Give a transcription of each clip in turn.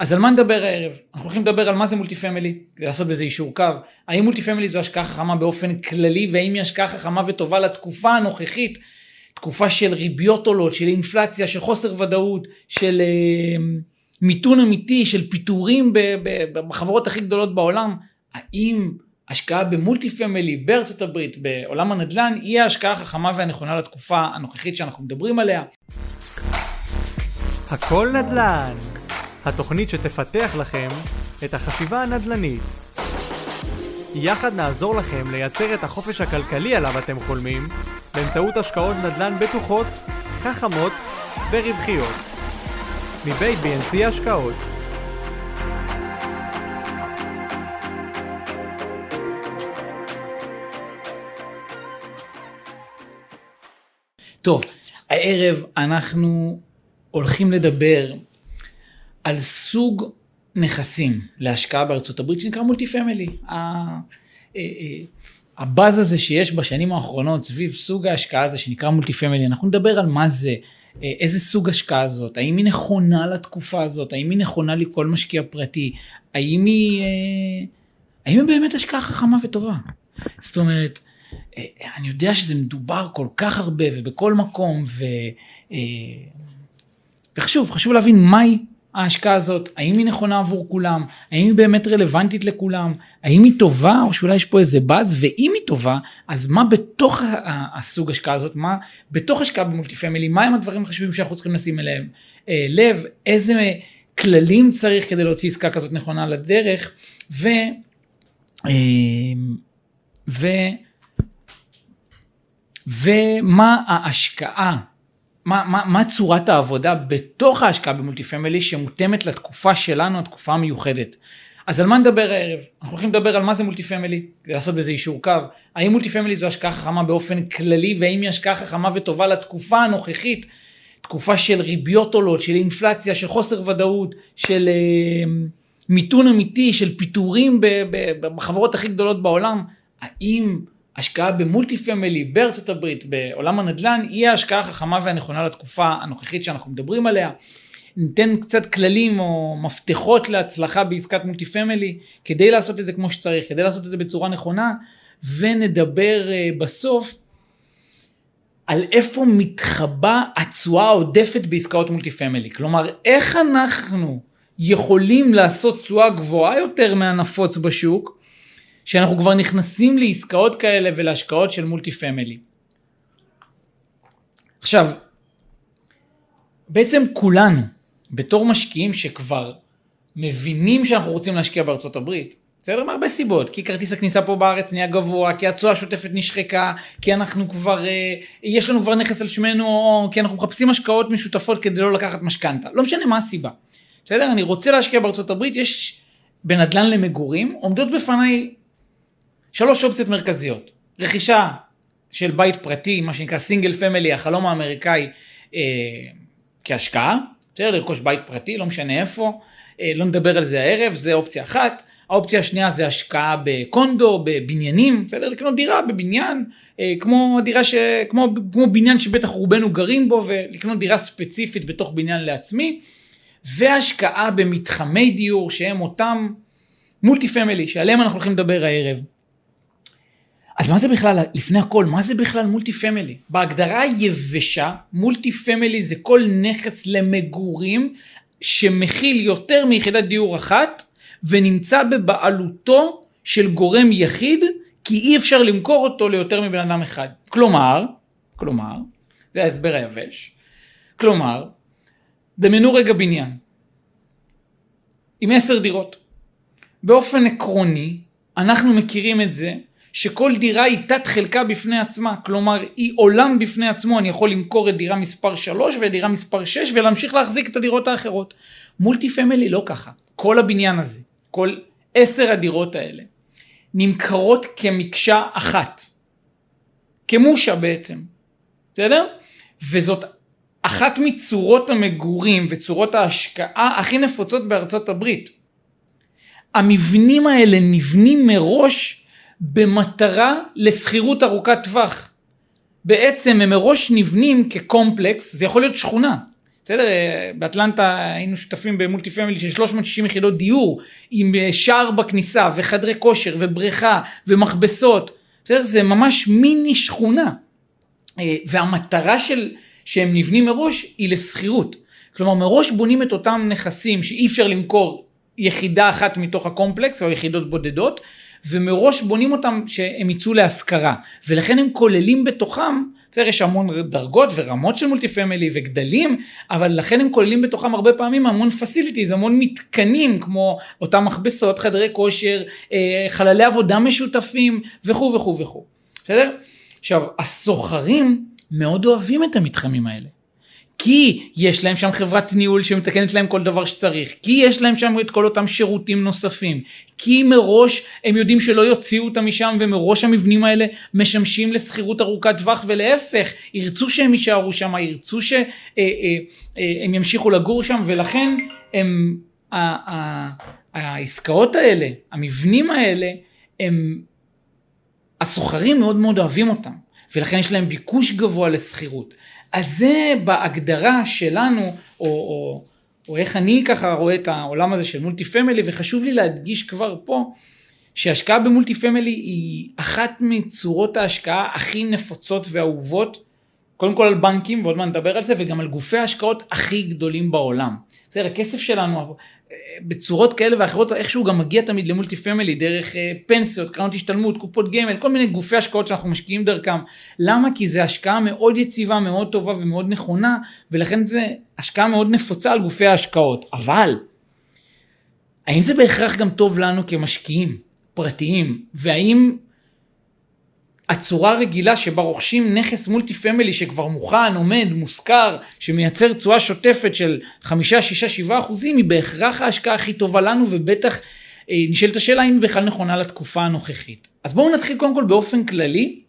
אז על מה נדבר הערב? אנחנו הולכים לדבר על מה זה multi family, כדי לעשות בזה יישור קו. האם multi family זו השקעה חכמה באופן כללי, והאם היא השקעה חכמה וטובה לתקופה הנוכחית, תקופה של ריביות עולות, של אינפלציה, של חוסר ודאות, של אה, מיתון אמיתי, של פיטורים בחברות הכי גדולות בעולם. האם השקעה ב multi family בארצות הברית, בעולם הנדל"ן, היא ההשקעה החכמה והנכונה לתקופה הנוכחית שאנחנו מדברים עליה? הכל נדל"ן, התוכנית שתפתח לכם את החשיבה הנדל"נית. יחד נעזור לכם לייצר את החופש הכלכלי עליו אתם חולמים באמצעות השקעות נדל"ן בטוחות, חכמות ורווחיות. מבית BNC השקעות טוב, הערב אנחנו הולכים לדבר על סוג נכסים להשקעה בארצות הברית שנקרא multi family. אה, אה, הבאז הזה שיש בשנים האחרונות סביב סוג ההשקעה הזה שנקרא multi family, אנחנו נדבר על מה זה, אה, איזה סוג השקעה זאת, האם היא נכונה לתקופה הזאת, האם היא נכונה לכל משקיע פרטי, האם היא, האם היא באמת השקעה חכמה וטובה. זאת אומרת, אני יודע שזה מדובר כל כך הרבה ובכל מקום, ו, וחשוב, חשוב להבין מהי ההשקעה הזאת, האם היא נכונה עבור כולם, האם היא באמת רלוונטית לכולם, האם היא טובה או שאולי יש פה איזה באז, ואם היא טובה, אז מה בתוך הסוג השקעה הזאת, מה בתוך השקעה במולטי פמילי, מה הם הדברים החשובים שאנחנו צריכים לשים אליהם אה, לב, איזה כללים צריך כדי להוציא עסקה כזאת נכונה לדרך, ו... אה, ו... ומה ההשקעה מה, מה, מה צורת העבודה בתוך ההשקעה ב multi family שמותאמת לתקופה שלנו, התקופה המיוחדת. אז על מה נדבר הערב? אנחנו הולכים לדבר על מה זה multi family, לעשות בזה יישור קו. האם multi family זו השקעה חכמה באופן כללי, והאם היא השקעה חכמה וטובה לתקופה הנוכחית, תקופה של ריביות עולות, של אינפלציה, של חוסר ודאות, של אה, מיתון אמיתי, של פיטורים בחברות הכי גדולות בעולם. האם השקעה ב multi family בארצות הברית, בעולם הנדל"ן, היא ההשקעה החכמה והנכונה לתקופה הנוכחית שאנחנו מדברים עליה. ניתן קצת כללים או מפתחות להצלחה בעסקת multi family, כדי לעשות את זה כמו שצריך, כדי לעשות את זה בצורה נכונה, ונדבר אה, בסוף על איפה מתחבא התשואה העודפת בעסקאות multi family. כלומר, איך אנחנו יכולים לעשות תשואה גבוהה יותר מהנפוץ בשוק, שאנחנו כבר נכנסים לעסקאות כאלה ולהשקעות של מולטי פמילי. עכשיו, בעצם כולנו, בתור משקיעים שכבר מבינים שאנחנו רוצים להשקיע בארצות הברית, בסדר? מהרבה סיבות, כי כרטיס הכניסה פה בארץ נהיה גבוה, כי התשואה השוטפת נשחקה, כי אנחנו כבר, אה, יש לנו כבר נכס על שמנו, או כי אנחנו מחפשים השקעות משותפות כדי לא לקחת משכנתה. לא משנה מה הסיבה. בסדר? אני רוצה להשקיע בארצות הברית, יש בנדל"ן למגורים, עומדות בפניי שלוש אופציות מרכזיות. רכישה של בית פרטי, מה שנקרא single family, החלום האמריקאי אה, כהשקעה, בסדר? לרכוש בית פרטי, לא משנה איפה, אה, לא נדבר על זה הערב, זה אופציה אחת. האופציה השנייה זה השקעה ב condo, בבניינים, בסדר? לקנות דירה בבניין, אה, כמו דירה ש... כמו, כמו בניין שבטח רובנו גרים בו, ולקנות דירה ספציפית בתוך בניין לעצמי, והשקעה במתחמי דיור שהם אותם multi family, שעליהם אנחנו הולכים לדבר הערב. אז מה זה בכלל, לפני הכל, מה זה בכלל multi family? בהגדרה היבשה, multi family זה כל נכס למגורים שמכיל יותר מיחידת דיור אחת ונמצא בבעלותו של גורם יחיד כי אי אפשר למכור אותו ליותר מבן אדם אחד. כלומר, כלומר, זה ההסבר היבש, כלומר, דמיינו רגע בניין עם עשר דירות. באופן עקרוני, אנחנו מכירים את זה שכל דירה היא תת חלקה בפני עצמה, כלומר היא עולם בפני עצמו, אני יכול למכור את דירה מספר 3 ואת דירה מספר 6 ולהמשיך להחזיק את הדירות האחרות. מולטי פמילי לא ככה, כל הבניין הזה, כל עשר הדירות האלה, נמכרות כמקשה אחת, כמושה בעצם, בסדר? וזאת אחת מצורות המגורים וצורות ההשקעה הכי נפוצות בארצות הברית. המבנים האלה נבנים מראש במטרה לשכירות ארוכת טווח. בעצם הם מראש נבנים כקומפלקס, זה יכול להיות שכונה. בסדר? אה, באטלנטה היינו שותפים במולטי פמילי של 360 יחידות דיור, עם אה, שער בכניסה, וחדרי כושר, ובריכה, ומכבסות. בסדר? זה ממש מיני שכונה. אה, והמטרה של, שהם נבנים מראש היא לשכירות. כלומר, מראש בונים את אותם נכסים שאי אפשר למכור יחידה אחת מתוך הקומפלקס, או יחידות בודדות, ומראש בונים אותם שהם יצאו להשכרה. ולכן הם כוללים בתוכם יש המון דרגות ורמות של multi family וגדלים, אבל לכן הם כוללים בתוכם הרבה פעמים המון facilities, המון מתקנים, כמו אותם מכבסות, חדרי כושר, אה, חללי עבודה משותפים, וכו' וכו' וכו'. בסדר? עכשיו, הסוחרים מאוד אוהבים את המתחמים האלה. כי יש להם שם חברת ניהול שמתקנת להם כל דבר שצריך, כי יש להם שם את כל אותם שירותים נוספים, כי מראש הם יודעים שלא יוציאו אותם משם ומראש המבנים האלה משמשים לשכירות ארוכת טווח ולהפך, ירצו שהם יישארו שם, ירצו שהם אה, אה, אה, ימשיכו לגור שם ולכן הם, העסקאות האלה, המבנים האלה, הם, השוכרים מאוד מאוד אוהבים אותם. ולכן יש להם ביקוש גבוה לשכירות. אז זה בהגדרה שלנו, או, או, או איך אני ככה רואה את העולם הזה של multi family, וחשוב לי להדגיש כבר פה, שהשקעה ב multi family היא אחת מצורות ההשקעה הכי נפוצות ואהובות, קודם כל על בנקים, ועוד מעט נדבר על זה, וגם על גופי ההשקעות הכי גדולים בעולם. בסדר, הכסף שלנו, בצורות כאלה ואחרות איכשהו גם מגיע תמיד למולטי פמילי דרך אה, פנסיות, קרנות השתלמות, קופות גמל, כל מיני גופי השקעות שאנחנו משקיעים דרכם. למה? כי זה השקעה מאוד יציבה, מאוד טובה ומאוד נכונה ולכן זה השקעה מאוד נפוצה על גופי ההשקעות. אבל האם זה בהכרח גם טוב לנו כמשקיעים פרטיים והאם הצורה הרגילה שבה רוכשים נכס multi family שכבר מוכן, עומד, מושכר, שמייצר תשואה שוטפת של חמישה, שישה, שבעה אחוזים, היא בהכרח ההשקעה הכי טובה לנו, ובטח אה, נשאלת השאלה אם היא בכלל נכונה לתקופה הנוכחית. אז בואו נתחיל קודם כל באופן כללי,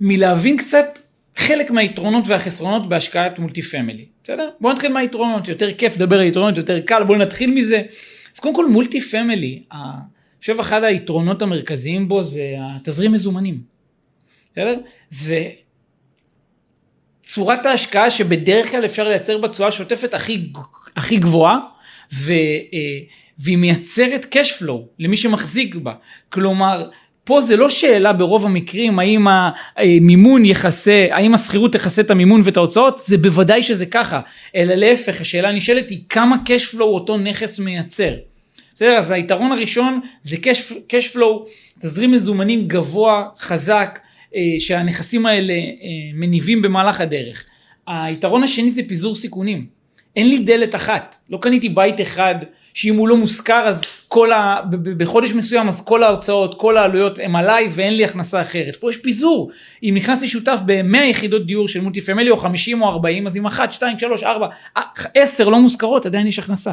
מלהבין קצת חלק מהיתרונות והחסרונות בהשקעת multi family, בסדר? בואו נתחיל מהיתרונות, יותר כיף לדבר על יתרונות, יותר קל, בואו נתחיל מזה. אז קודם כל multi family, חושב אחד היתרונות המרכזיים בו זה התזרים מזומנים. בסדר? זה צורת ההשקעה שבדרך כלל אפשר לייצר בתשואה השוטפת הכי, הכי גבוהה, ו, אה, והיא מייצרת cash flow למי שמחזיק בה. כלומר, פה זה לא שאלה ברוב המקרים האם המימון יכסה, האם השכירות תכסה את המימון ואת ההוצאות, זה בוודאי שזה ככה, אלא להפך, השאלה הנשאלת היא כמה cash flow אותו נכס מייצר. בסדר? אז היתרון הראשון זה cash flow, תזרים מזומנים גבוה, חזק, אה, שהנכסים האלה אה, מניבים במהלך הדרך. היתרון השני זה פיזור סיכונים. אין לי דלת אחת, לא קניתי בית אחד שאם הוא לא מושכר אז כל ה... בחודש מסוים אז כל ההוצאות, כל העלויות הם עליי ואין לי הכנסה אחרת. פה יש פיזור. אם נכנסתי שותף ב-100 יחידות דיור של מולטי פמילי או 50 או 40 אז אם 1, 2, 3, 4, 10 לא מושכרות עדיין יש הכנסה.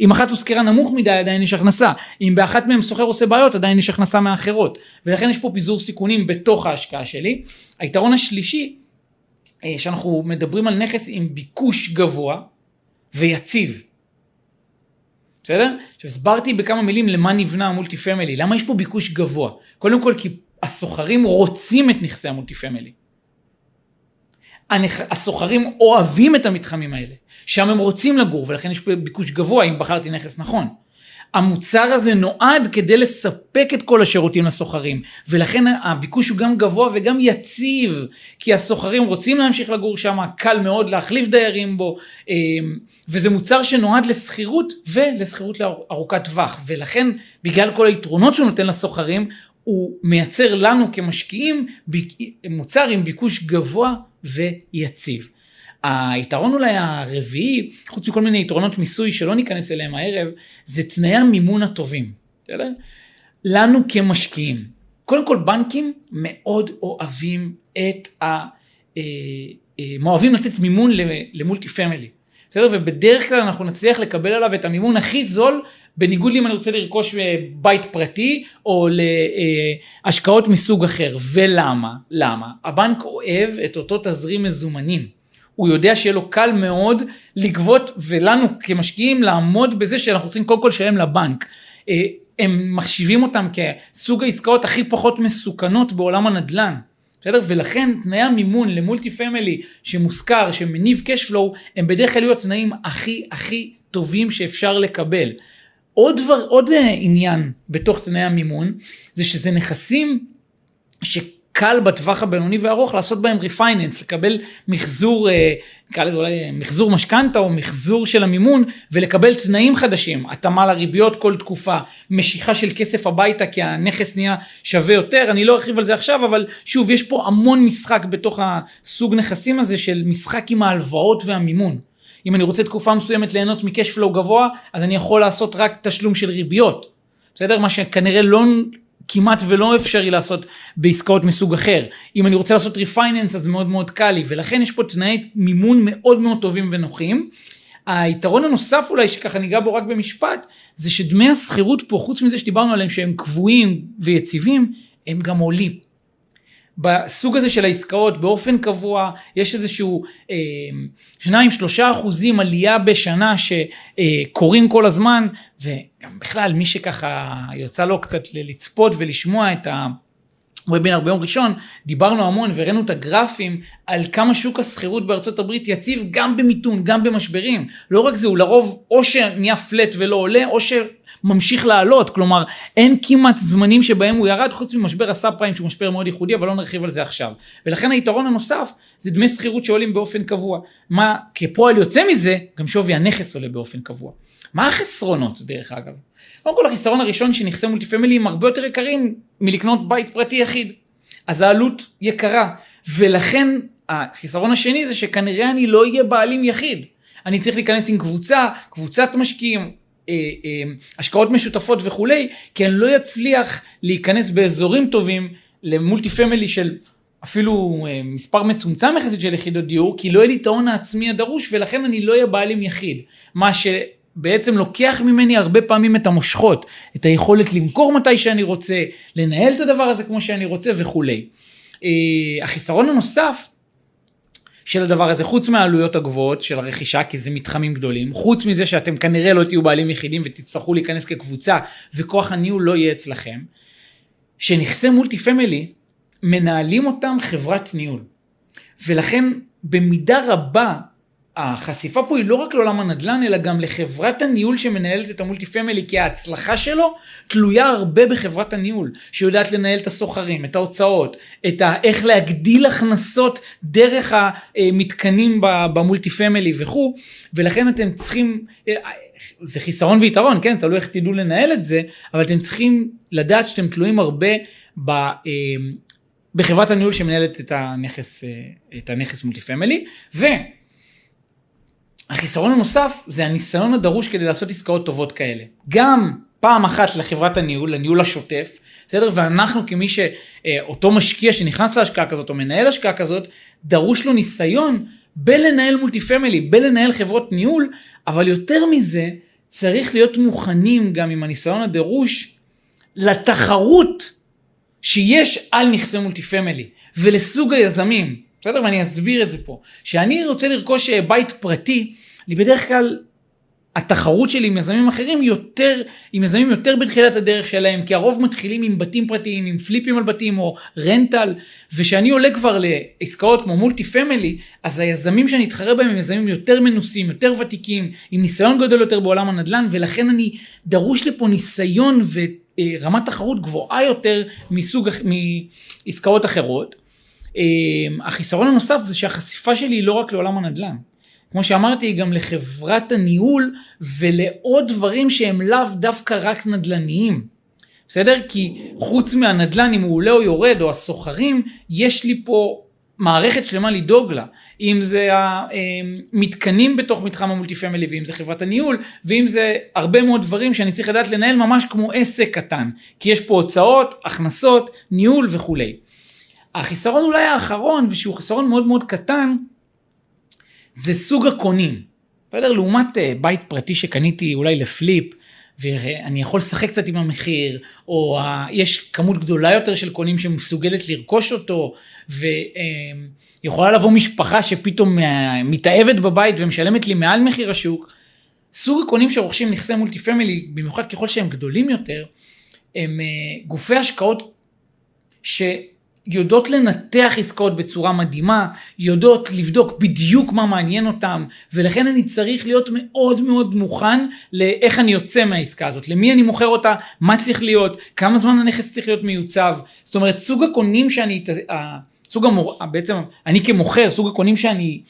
אם אחת הושכרה נמוך מדי עדיין יש הכנסה, אם באחת מהן שוכר עושה בעיות עדיין יש הכנסה מאחרות, ולכן יש פה פיזור סיכונים בתוך ההשקעה שלי. היתרון השלישי, אה, שאנחנו מדברים על נכס עם ביקוש גבוה ויציב. בסדר? עכשיו הסברתי בכמה מילים למה נבנה ה multi family, למה יש פה ביקוש גבוה. קודם כל כי השוכרים רוצים את נכסי ה multi family. הסוחרים אוהבים את המתחמים האלה, שם הם רוצים לגור ולכן יש ביקוש גבוה אם בחרתי נכס נכון. המוצר הזה נועד כדי לספק את כל השירותים לסוחרים ולכן הביקוש הוא גם גבוה וגם יציב כי הסוחרים רוצים להמשיך לגור שם, קל מאוד להחליף דיירים בו אמ, וזה מוצר שנועד לשכירות ולשכירות לארוכת טווח ולכן בגלל כל היתרונות שהוא נותן לסוחרים הוא מייצר לנו כמשקיעים מוצר עם ביקוש גבוה ויציב. היתרון אולי הרביעי, חוץ מכל מיני יתרונות מיסוי שלא ניכנס אליהם הערב, זה תנאי המימון הטובים. בסדר? לנו כמשקיעים. קודם כל בנקים מאוד אוהבים את ה... אה, אה, אוהבים לתת מימון למולטי פמילי. בסדר? ובדרך כלל אנחנו נצליח לקבל עליו את המימון הכי זול, בניגוד לאם אני רוצה לרכוש אה, בית פרטי או להשקעות מסוג אחר. ולמה? למה? הבנק אוהב את אותו תזרים מזומנים. הוא יודע שיהיה לו קל מאוד לגבות ולנו כמשקיעים לעמוד בזה שאנחנו צריכים קודם כל לשלם לבנק. אה, הם מחשיבים אותם כסוג העסקאות הכי פחות מסוכנות בעולם הנדל"ן. בסדר? ולכן תנאי המימון למולטי פמילי שמושכר, שמניב קשפלואו, הם בדרך כלל יהיו התנאים הכי הכי טובים שאפשר לקבל. עוד, דבר, עוד אה, עניין בתוך תנאי המימון, זה שזה נכסים שקל בטווח הבינוני והארוך לעשות בהם ריפייננס, לקבל מחזור, אה, נקרא לזה אולי מחזור משכנתה או מחזור של המימון ולקבל תנאים חדשים, התאמה לריביות כל תקופה, משיכה של כסף הביתה כי הנכס נהיה שווה יותר, אני לא ארחיב על זה עכשיו, אבל שוב, יש פה המון משחק בתוך הסוג נכסים הזה של משחק עם ההלוואות והמימון. אם אני רוצה תקופה מסוימת ליהנות מקש גבוה, אז אני יכול לעשות רק תשלום של ריביות. בסדר? מה שכנראה לא כמעט ולא אפשרי לעשות בעסקאות מסוג אחר. אם אני רוצה לעשות ריפייננס אז מאוד מאוד קל לי, ולכן יש פה תנאי מימון מאוד מאוד טובים ונוחים. היתרון הנוסף אולי שככה ניגע בו רק במשפט, זה שדמי השכירות פה, חוץ מזה שדיברנו עליהם שהם קבועים ויציבים, הם גם עולים. בסוג הזה של העסקאות באופן קבוע יש איזשהו אה, שניים שלושה אחוזים עלייה בשנה שקורים כל הזמן וגם בכלל מי שככה יוצא לו קצת לצפות ולשמוע את ה... וובינר ביום ראשון, דיברנו המון והראינו את הגרפים על כמה שוק השכירות בארצות הברית יציב גם במיתון, גם במשברים. לא רק זה, הוא לרוב או שנהיה פלט ולא עולה, או שממשיך לעלות. כלומר, אין כמעט זמנים שבהם הוא ירד, חוץ ממשבר הסאב פריים שהוא משבר מאוד ייחודי, אבל לא נרחיב על זה עכשיו. ולכן היתרון הנוסף זה דמי שכירות שעולים באופן קבוע. מה, כפועל יוצא מזה, גם שווי הנכס עולה באופן קבוע. מה החסרונות דרך אגב? קודם כל החיסרון הראשון שנכסי מולטי פמילי הם הרבה יותר יקרים מלקנות בית פרטי יחיד. אז העלות יקרה, ולכן החיסרון השני זה שכנראה אני לא אהיה בעלים יחיד. אני צריך להיכנס עם קבוצה, קבוצת משקיעים, אה, אה, השקעות משותפות וכולי, כי אני לא אצליח להיכנס באזורים טובים למולטי פמילי של אפילו אה, מספר מצומצם יחסית של יחידות דיור, כי לא יהיה לי את ההון העצמי הדרוש, ולכן אני לא אהיה בעלים יחיד. מה ש... בעצם לוקח ממני הרבה פעמים את המושכות, את היכולת למכור מתי שאני רוצה, לנהל את הדבר הזה כמו שאני רוצה וכולי. אה, החיסרון הנוסף של הדבר הזה, חוץ מהעלויות הגבוהות של הרכישה, כי זה מתחמים גדולים, חוץ מזה שאתם כנראה לא תהיו בעלים יחידים ותצטרכו להיכנס כקבוצה וכוח הניהול לא יהיה אצלכם, שנכסי multi family מנהלים אותם חברת ניהול. ולכן במידה רבה החשיפה פה היא לא רק לעולם הנדל"ן, אלא גם לחברת הניהול שמנהלת את ה multi family, כי ההצלחה שלו תלויה הרבה בחברת הניהול, שיודעת לנהל את השוכרים, את ההוצאות, את ה... איך להגדיל הכנסות דרך המתקנים ב multi family וכו', ולכן אתם צריכים, זה חיסרון ויתרון, כן, תלוי איך תדעו לנהל את זה, אבל אתם צריכים לדעת שאתם תלויים הרבה ב... בחברת הניהול שמנהלת את הנכס, את הנכס מולטי פמילי, ו... החיסרון הנוסף זה הניסיון הדרוש כדי לעשות עסקאות טובות כאלה. גם פעם אחת לחברת הניהול, לניהול השוטף, בסדר? ואנחנו כמי שאותו משקיע שנכנס להשקעה כזאת או מנהל השקעה כזאת, דרוש לו ניסיון בלנהל multi family, בלנהל חברות ניהול, אבל יותר מזה, צריך להיות מוכנים גם עם הניסיון הדרוש לתחרות שיש על נכסי multi family ולסוג היזמים. בסדר? ואני אסביר את זה פה. כשאני רוצה לרכוש אה, בית פרטי, אני בדרך כלל, התחרות שלי עם יזמים אחרים יותר, עם יזמים יותר בתחילת הדרך שלהם, כי הרוב מתחילים עם בתים פרטיים, עם פליפים על בתים או rental, וכשאני עולה כבר לעסקאות כמו מולטי פמילי, אז היזמים שאני אתחרה בהם הם יזמים יותר מנוסים, יותר ותיקים, עם ניסיון גדול יותר בעולם הנדל"ן, ולכן אני דרוש לפה ניסיון ורמת תחרות גבוהה יותר מסוג, מעסקאות אחרות. אמ, החיסרון הנוסף זה שהחשיפה שלי היא לא רק לעולם הנדל"ן. כמו שאמרתי, היא גם לחברת הניהול ולעוד דברים שהם לאו דווקא רק נדל"ניים. בסדר? כי חוץ מהנדל"ן, אם הוא עולה או יורד, או הסוחרים, יש לי פה מערכת שלמה לדאוג לה. אם זה המתקנים בתוך מתחם המולטי פמילי, ואם זה חברת הניהול, ואם זה הרבה מאוד דברים שאני צריך לדעת לנהל ממש כמו עסק קטן. כי יש פה הוצאות, הכנסות, ניהול וכולי. החיסרון אולי האחרון, ושהוא חיסרון מאוד מאוד קטן, זה סוג הקונים. בסדר? לעומת אה, בית פרטי שקניתי אולי לפליפ, ואני יכול לשחק קצת עם המחיר, או יש כמות גדולה יותר של קונים שמסוגלת לרכוש אותו, ויכולה לבוא משפחה שפתאום אה, מתאהבת בבית ומשלמת לי מעל מחיר השוק. סוג הקונים שרוכשים נכסי מולטי פמילי, במיוחד ככל שהם גדולים יותר, הם אה, גופי השקעות ש... יודעות לנתח עסקאות בצורה מדהימה, יודעות לבדוק בדיוק מה מעניין אותם, ולכן אני צריך להיות מאוד מאוד מוכן לאיך אני יוצא מהעסקה הזאת, למי אני מוכר אותה, מה צריך להיות, כמה זמן הנכס צריך להיות מיוצב, זאת אומרת סוג הקונים שאני, סוג המור... בעצם אני כמוכר, סוג הקונים שאני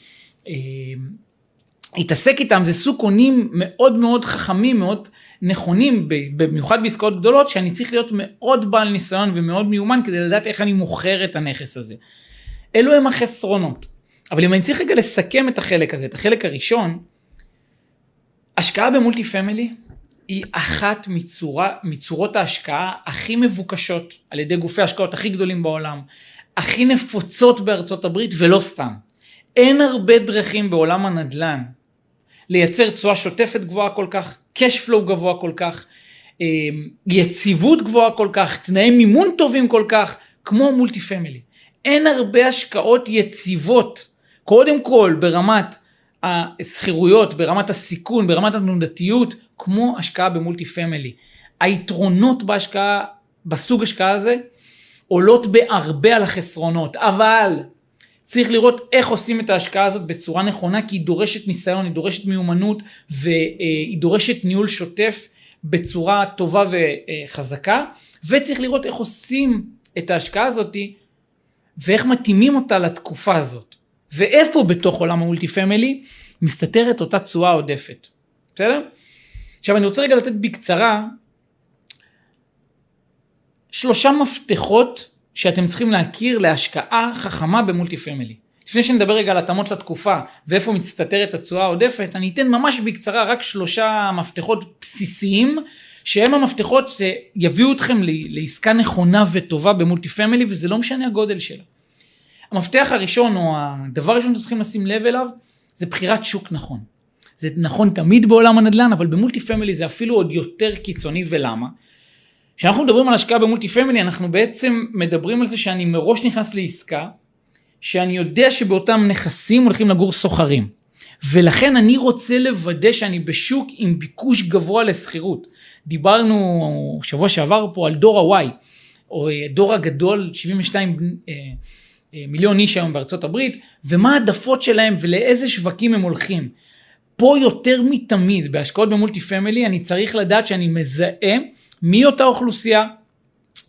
אתעסק איתם זה סוג קונים מאוד מאוד חכמים, מאוד נכונים, במיוחד בעסקאות גדולות, שאני צריך להיות מאוד בעל ניסיון ומאוד מיומן כדי לדעת איך אני מוכר את הנכס הזה. אלו הם החסרונות. אבל אם אני צריך רגע לסכם את החלק הזה, את החלק הראשון, השקעה במולטי פמילי היא אחת מצורה, מצורות ההשקעה הכי מבוקשות על ידי גופי ההשקעות הכי גדולים בעולם, הכי נפוצות בארצות הברית ולא סתם. אין הרבה דרכים בעולם הנדל"ן לייצר תשואה שוטפת גבוהה כל כך, cash flow גבוה כל כך, אה, יציבות גבוהה כל כך, תנאי מימון טובים כל כך, כמו multi family. אין הרבה השקעות יציבות, קודם כל ברמת השכירויות, ברמת הסיכון, ברמת התנודתיות, כמו השקעה ב multi family. היתרונות בהשקעה, בסוג השקעה הזה, עולות בהרבה על החסרונות, אבל צריך לראות איך עושים את ההשקעה הזאת בצורה נכונה, כי היא דורשת ניסיון, היא דורשת מיומנות והיא דורשת ניהול שוטף בצורה טובה וחזקה, וצריך לראות איך עושים את ההשקעה הזאת ואיך מתאימים אותה לתקופה הזאת. ואיפה בתוך עולם המולטי פמילי מסתתרת אותה תשואה עודפת. בסדר? עכשיו אני רוצה רגע לתת בקצרה שלושה מפתחות שאתם צריכים להכיר להשקעה חכמה במולטי פמילי. לפני שנדבר רגע על התאמות לתקופה ואיפה מסתתרת התשואה העודפת, אני אתן ממש בקצרה רק שלושה מפתחות בסיסיים, שהם המפתחות שיביאו אתכם לעסקה נכונה וטובה ב multi family, וזה לא משנה הגודל שלה. המפתח הראשון, או הדבר הראשון שאתם צריכים לשים לב אליו, זה בחירת שוק נכון. זה נכון תמיד בעולם הנדל"ן, אבל ב multi family זה אפילו עוד יותר קיצוני, ולמה? כשאנחנו מדברים על השקעה ב multi family, אנחנו בעצם מדברים על זה שאני מראש נכנס לעסקה, שאני יודע שבאותם נכסים הולכים לגור שוכרים. ולכן אני רוצה לוודא שאני בשוק עם ביקוש גבוה לשכירות. דיברנו שבוע שעבר פה על דור ה-Y, או אה, דור הגדול, 72 אה, אה, מיליון איש היום בארצות הברית, ומה העדפות שלהם ולאיזה שווקים הם הולכים. פה יותר מתמיד בהשקעות במולטי פמילי אני צריך לדעת שאני מזהה מי אותה אוכלוסייה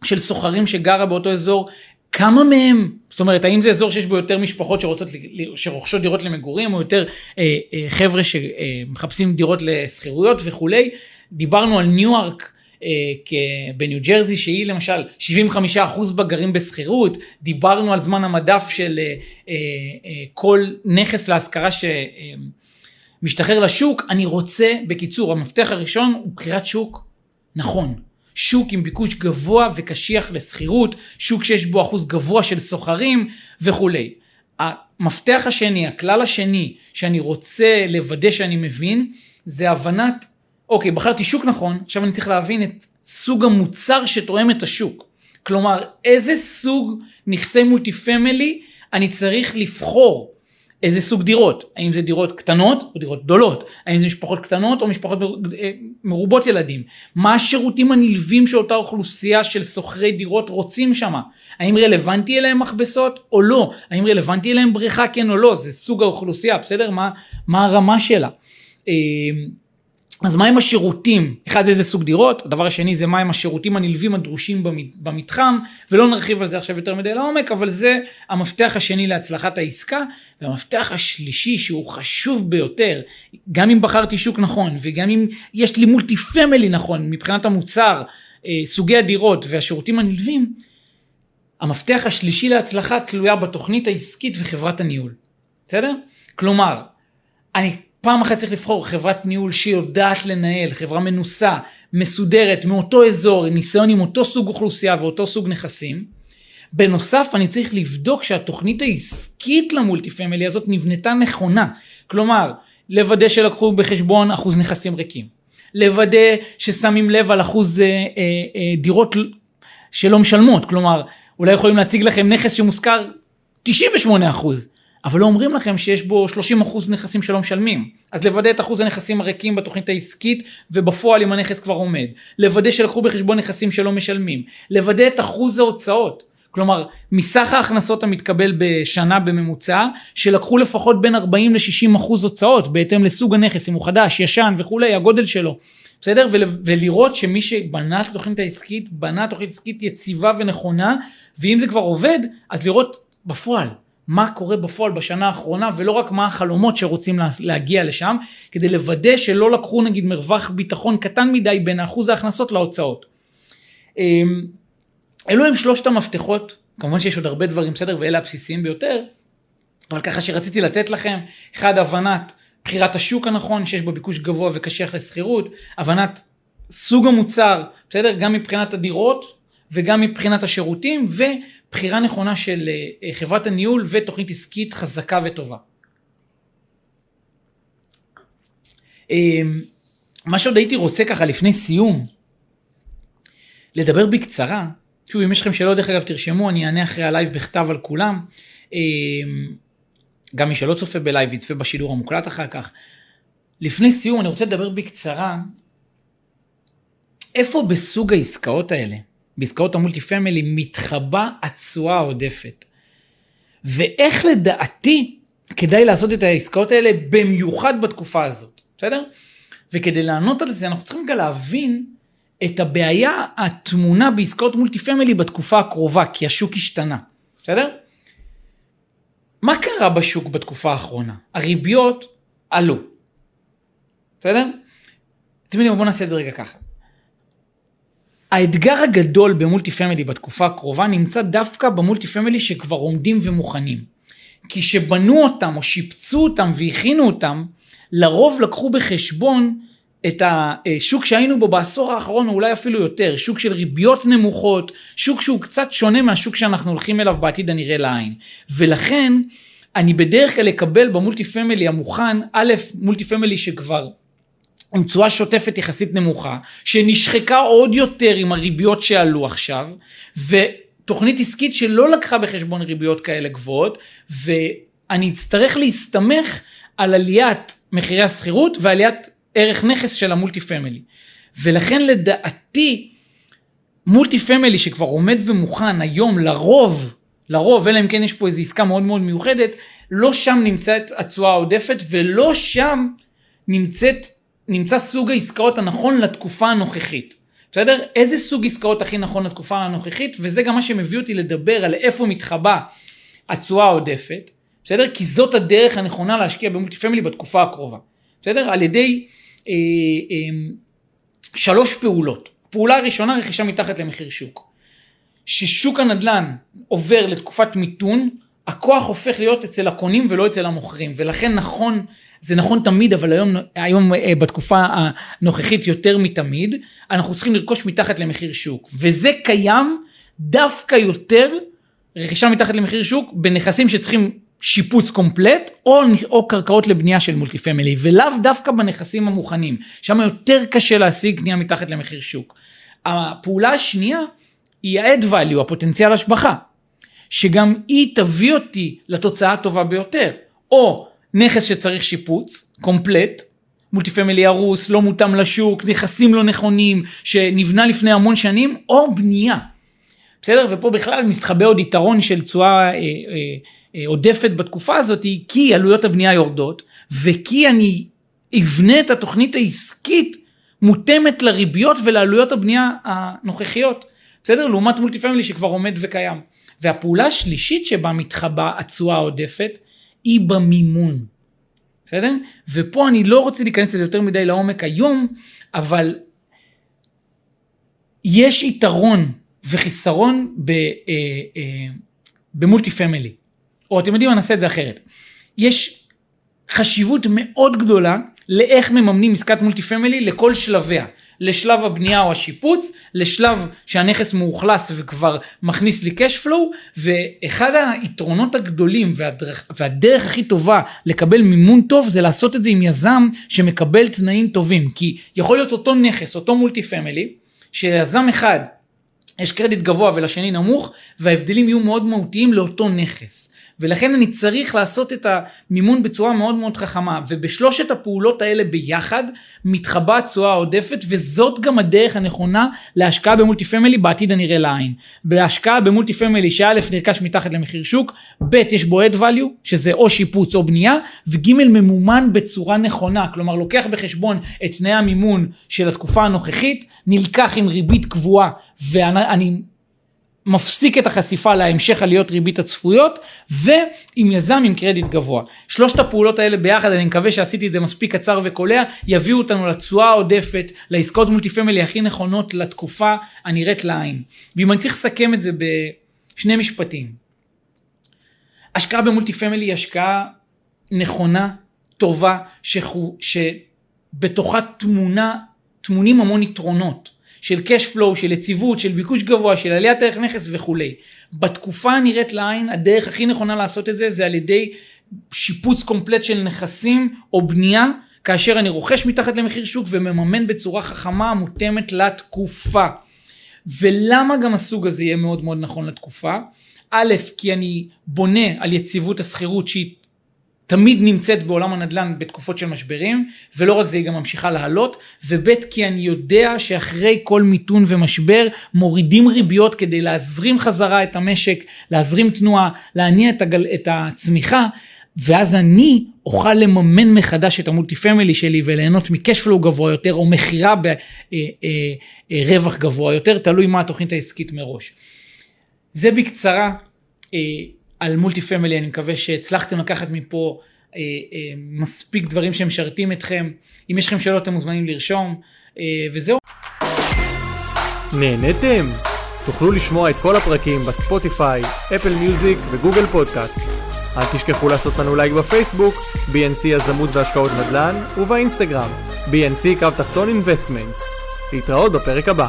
של סוחרים שגרה באותו אזור, כמה מהם, זאת אומרת, האם זה אזור שיש בו יותר משפחות שרוצות, שרוכשות דירות למגורים, או יותר אה, אה, חבר'ה שמחפשים דירות לשכירויות וכולי. דיברנו על ניו-ארק. אה, בניו ג'רזי שהיא למשל 75% בה גרים דיברנו על זמן המדף של אה, אה, כל נכס להשכרה שמשתחרר לשוק, אני רוצה, בקיצור, המפתח הראשון הוא בחירת שוק נכון. שוק עם ביקוש גבוה וקשיח לשכירות, שוק שיש בו אחוז גבוה של סוחרים וכולי. המפתח השני, הכלל השני שאני רוצה לוודא שאני מבין, זה הבנת, אוקיי, בחרתי שוק נכון, עכשיו אני צריך להבין את סוג המוצר שתואם את השוק. כלומר, איזה סוג נכסי מולטי פמילי אני צריך לבחור איזה סוג דירות, האם זה דירות קטנות או דירות גדולות, האם זה משפחות קטנות או משפחות אה, מרובות ילדים, מה השירותים הנלווים שאותה אוכלוסייה של שוכרי דירות רוצים שמה, האם רלוונטי אליהם מכבסות או לא, האם רלוונטי אליהם בריכה כן או לא, זה סוג האוכלוסייה, בסדר? מה, מה הרמה שלה. אז מהם השירותים? אחד זה איזה סוג דירות, הדבר השני זה מהם השירותים הנלווים הדרושים במתחם, ולא נרחיב על זה עכשיו יותר מדי לעומק, אבל זה המפתח השני להצלחת העסקה, והמפתח השלישי שהוא חשוב ביותר, גם אם בחרתי שוק נכון, וגם אם יש לי מולטי פמילי נכון מבחינת המוצר, אה, סוגי הדירות והשירותים הנלווים, המפתח השלישי להצלחה תלויה בתוכנית העסקית וחברת הניהול, בסדר? כלומר, אני פעם אחת צריך לבחור חברת ניהול שיודעת לנהל, חברה מנוסה, מסודרת, מאותו אזור, ניסיון עם אותו סוג אוכלוסייה ואותו סוג נכסים. בנוסף, אני צריך לבדוק שהתוכנית העסקית למולטי פמילי הזאת נבנתה נכונה. כלומר, לוודא שלקחו בחשבון אחוז נכסים ריקים. לוודא ששמים לב על אחוז אה, אה, אה, דירות שלא משלמות. כלומר, אולי יכולים להציג לכם נכס שמושכר 98 אחוז. אבל לא אומרים לכם שיש בו 30% נכסים שלא משלמים. אז לוודא את אחוז הנכסים הריקים בתוכנית העסקית ובפועל אם הנכס כבר עומד. לוודא שלקחו בחשבון נכסים שלא משלמים. לוודא את אחוז ההוצאות. כלומר, מסך ההכנסות המתקבל בשנה בממוצע, שלקחו לפחות בין 40 ל-60 אחוז הוצאות, בהתאם לסוג הנכס, אם הוא חדש, ישן וכולי, הגודל שלו. בסדר? ול, ולראות שמי שבנה את התוכנית העסקית, בנה תוכנית עסקית יציבה ונכונה, ואם זה כבר עובד, אז לראות בפועל. מה קורה בפועל בשנה האחרונה, ולא רק מה החלומות שרוצים להגיע לשם, כדי לוודא שלא לקחו נגיד מרווח ביטחון קטן מדי בין אחוז ההכנסות להוצאות. אמ, אלו הם שלושת המפתחות, כמובן שיש עוד הרבה דברים, בסדר, ואלה הבסיסיים ביותר, אבל ככה שרציתי לתת לכם, אחד, הבנת בחירת השוק הנכון, שיש בו ביקוש גבוה וקשיח לשכירות, הבנת סוג המוצר, בסדר, גם מבחינת הדירות וגם מבחינת השירותים, ובחירה נכונה של אה, חברת הניהול ותוכנית עסקית חזקה וטובה. אמ, מה שעוד הייתי רוצה ככה לפני סיום, לדבר בקצרה, שוב, אם יש לכם שאלות, דרך אגב, תרשמו, אני אענה אחרי הלייב בכתב על כולם. אמ, גם מי שלא צופה בלייב יצפה בשידור המוקלט אחר כך. לפני סיום, אני רוצה לדבר בקצרה, איפה בסוג העסקאות האלה, בעסקאות ה multifamily, מתחבא התשואה העודפת. ואיך לדעתי כדאי לעשות את העסקאות האלה במיוחד בתקופה הזאת, בסדר? וכדי לענות על זה אנחנו צריכים גם להבין את הבעיה הטמונה בעסקאות multifamily בתקופה הקרובה, כי השוק השתנה, בסדר? מה קרה בשוק בתקופה האחרונה? הריביות עלו, בסדר? אתם יודעים, בואו נעשה את זה רגע ככה. האתגר הגדול ב multifamily בתקופה הקרובה נמצא דווקא ב multifamily שכבר עומדים ומוכנים. כי כשבנו אותם או שיפצו אותם והכינו אותם, לרוב לקחו בחשבון את השוק שהיינו בו בעשור האחרון, או אולי אפילו יותר, שוק של ריביות נמוכות, שוק שהוא קצת שונה מהשוק שאנחנו הולכים אליו בעתיד הנראה לעין. ולכן, אני בדרך כלל אקבל ב multifamily המוכן, א', multifamily שכבר עם תשואה שוטפת יחסית נמוכה, שנשחקה עוד יותר עם הריביות שעלו עכשיו, ותוכנית עסקית שלא לקחה בחשבון ריביות כאלה גבוהות, ואני אצטרך להסתמך על עליית מחירי השכירות ועליית ערך נכס של ה multifamily. ולכן לדעתי, multifamily שכבר עומד ומוכן היום לרוב, לרוב, אלא אם כן יש פה איזו עסקה מאוד מאוד מיוחדת, לא שם נמצאת התשואה העודפת ולא שם נמצאת, נמצא סוג העסקאות הנכון לתקופה הנוכחית. בסדר? איזה סוג עסקאות הכי נכון לתקופה הנוכחית, וזה גם מה שמביא אותי לדבר על איפה מתחבא התשואה העודפת, בסדר? כי זאת הדרך הנכונה להשקיע ב multifamily בתקופה הקרובה. בסדר? על ידי אה, אה, שלוש פעולות. פעולה ראשונה, רכישה מתחת למחיר שוק. ששוק הנדל"ן עובר לתקופת מיתון, הכוח הופך להיות אצל הקונים ולא אצל המוכרים, ולכן נכון, זה נכון תמיד, אבל היום, היום אה, בתקופה הנוכחית יותר מתמיד, אנחנו צריכים לרכוש מתחת למחיר שוק, וזה קיים דווקא יותר רכישה מתחת למחיר שוק בנכסים שצריכים שיפוץ קומפלט, או, או קרקעות לבנייה של multifamily, ולאו דווקא בנכסים המוכנים, שם יותר קשה להשיג קנייה מתחת למחיר שוק. הפעולה השנייה היא ה-add value, הפוטנציאל השבחה, שגם היא תביא אותי לתוצאה הטובה ביותר, או נכס שצריך שיפוץ, קומפלט, multifamily הרוס, לא מותאם לשוק, נכסים לא נכונים, שנבנה לפני המון שנים, או בנייה. בסדר? ופה בכלל מתחבא עוד יתרון של תשואה אה, אה, אה, עודפת בתקופה הזאת, כי עלויות הבנייה יורדות, וכי אני אבנה את התוכנית העסקית מותאמת לריביות ולעלויות הבנייה הנוכחיות. בסדר? לעומת מולטי פמילי שכבר עומד וקיים. והפעולה השלישית שבה מתחבא התשואה העודפת, היא במימון. בסדר? ופה אני לא רוצה להיכנס לזה יותר מדי לעומק היום, אבל יש יתרון וחיסרון ב, אה, אה, ב multifamily. או אתם יודעים מה, נעשה את זה אחרת. יש חשיבות מאוד גדולה לאיך מממנים עסקת multifamily לכל שלביה. לשלב הבנייה או השיפוץ, לשלב שהנכס מאוכלס וכבר מכניס לי cash flow, ואחד היתרונות הגדולים והדרך, והדרך הכי טובה לקבל מימון טוב זה לעשות את זה עם יזם שמקבל תנאים טובים. כי יכול להיות אותו נכס, אותו multifamily, שליזם אחד יש קרדיט גבוה ולשני נמוך, וההבדלים יהיו מאוד מהותיים לאותו נכס. ולכן אני צריך לעשות את המימון בצורה מאוד מאוד חכמה, ובשלושת הפעולות האלה ביחד מתחבאת תשואה עודפת, וזאת גם הדרך הנכונה להשקעה ב multifamily בעתיד הנראה לעין. בהשקעה ב multifamily שא' נרכש מתחת למחיר שוק, ב' יש בו add value, שזה או שיפוץ או בנייה, וג' ממומן בצורה נכונה, כלומר לוקח בחשבון את תנאי המימון של התקופה הנוכחית, נלקח עם ריבית קבועה, ואני מפסיק את החשיפה להמשך עליות ריבית הצפויות, ועם יזם עם קרדיט גבוה. שלושת הפעולות האלה ביחד, אני מקווה שעשיתי את זה מספיק קצר וקולע, יביאו אותנו לתשואה העודפת, לעסקאות multifamily הכי נכונות לתקופה הנראית לעין. ואם אני צריך לסכם את זה בשני משפטים. השקעה ב multifamily היא השקעה נכונה, טובה, שבתוכה טמונה, תמונים המון יתרונות. של cash flow, של יציבות, של ביקוש גבוה, של עליית ערך נכס וכולי. בתקופה הנראית לעין, הדרך הכי נכונה לעשות את זה, זה על ידי שיפוץ קומפלט של נכסים או בנייה, כאשר אני רוכש מתחת למחיר שוק ומממן בצורה חכמה מותאמת לתקופה. ולמה גם הסוג הזה יהיה מאוד מאוד נכון לתקופה? א', כי אני בונה על יציבות השכירות שהיא תמיד נמצאת בעולם הנדל"ן בתקופות של משברים, ולא רק זה, היא גם ממשיכה לעלות, וב' כי אני יודע שאחרי כל מיתון ומשבר מורידים ריביות כדי להזרים חזרה את המשק, להזרים תנועה, להניע את, הגל, את הצמיחה, ואז אני אוכל לממן מחדש את ה multifamily שלי וליהנות מ cash flow גבוה יותר, או מכירה ברווח אה, אה, גבוה יותר, תלוי מה התוכנית העסקית מראש. זה בקצרה. על multifamily, אני מקווה שהצלחתם לקחת מפה אה, אה, מספיק דברים שמשרתים אתכם. אם יש לכם שאלות אתם מוזמנים לרשום, אה, וזהו. נהנתם? תוכלו לשמוע את כל הפרקים ב Spotify, Apple Music ו Google Podcast. אל תשכחו לעשות לנו לייק בפייסבוק, BNC יזמות והשקעות נדל"ן, ובאינסטגרם, BNC קו תחתון Investments. להתראות בפרק הבא.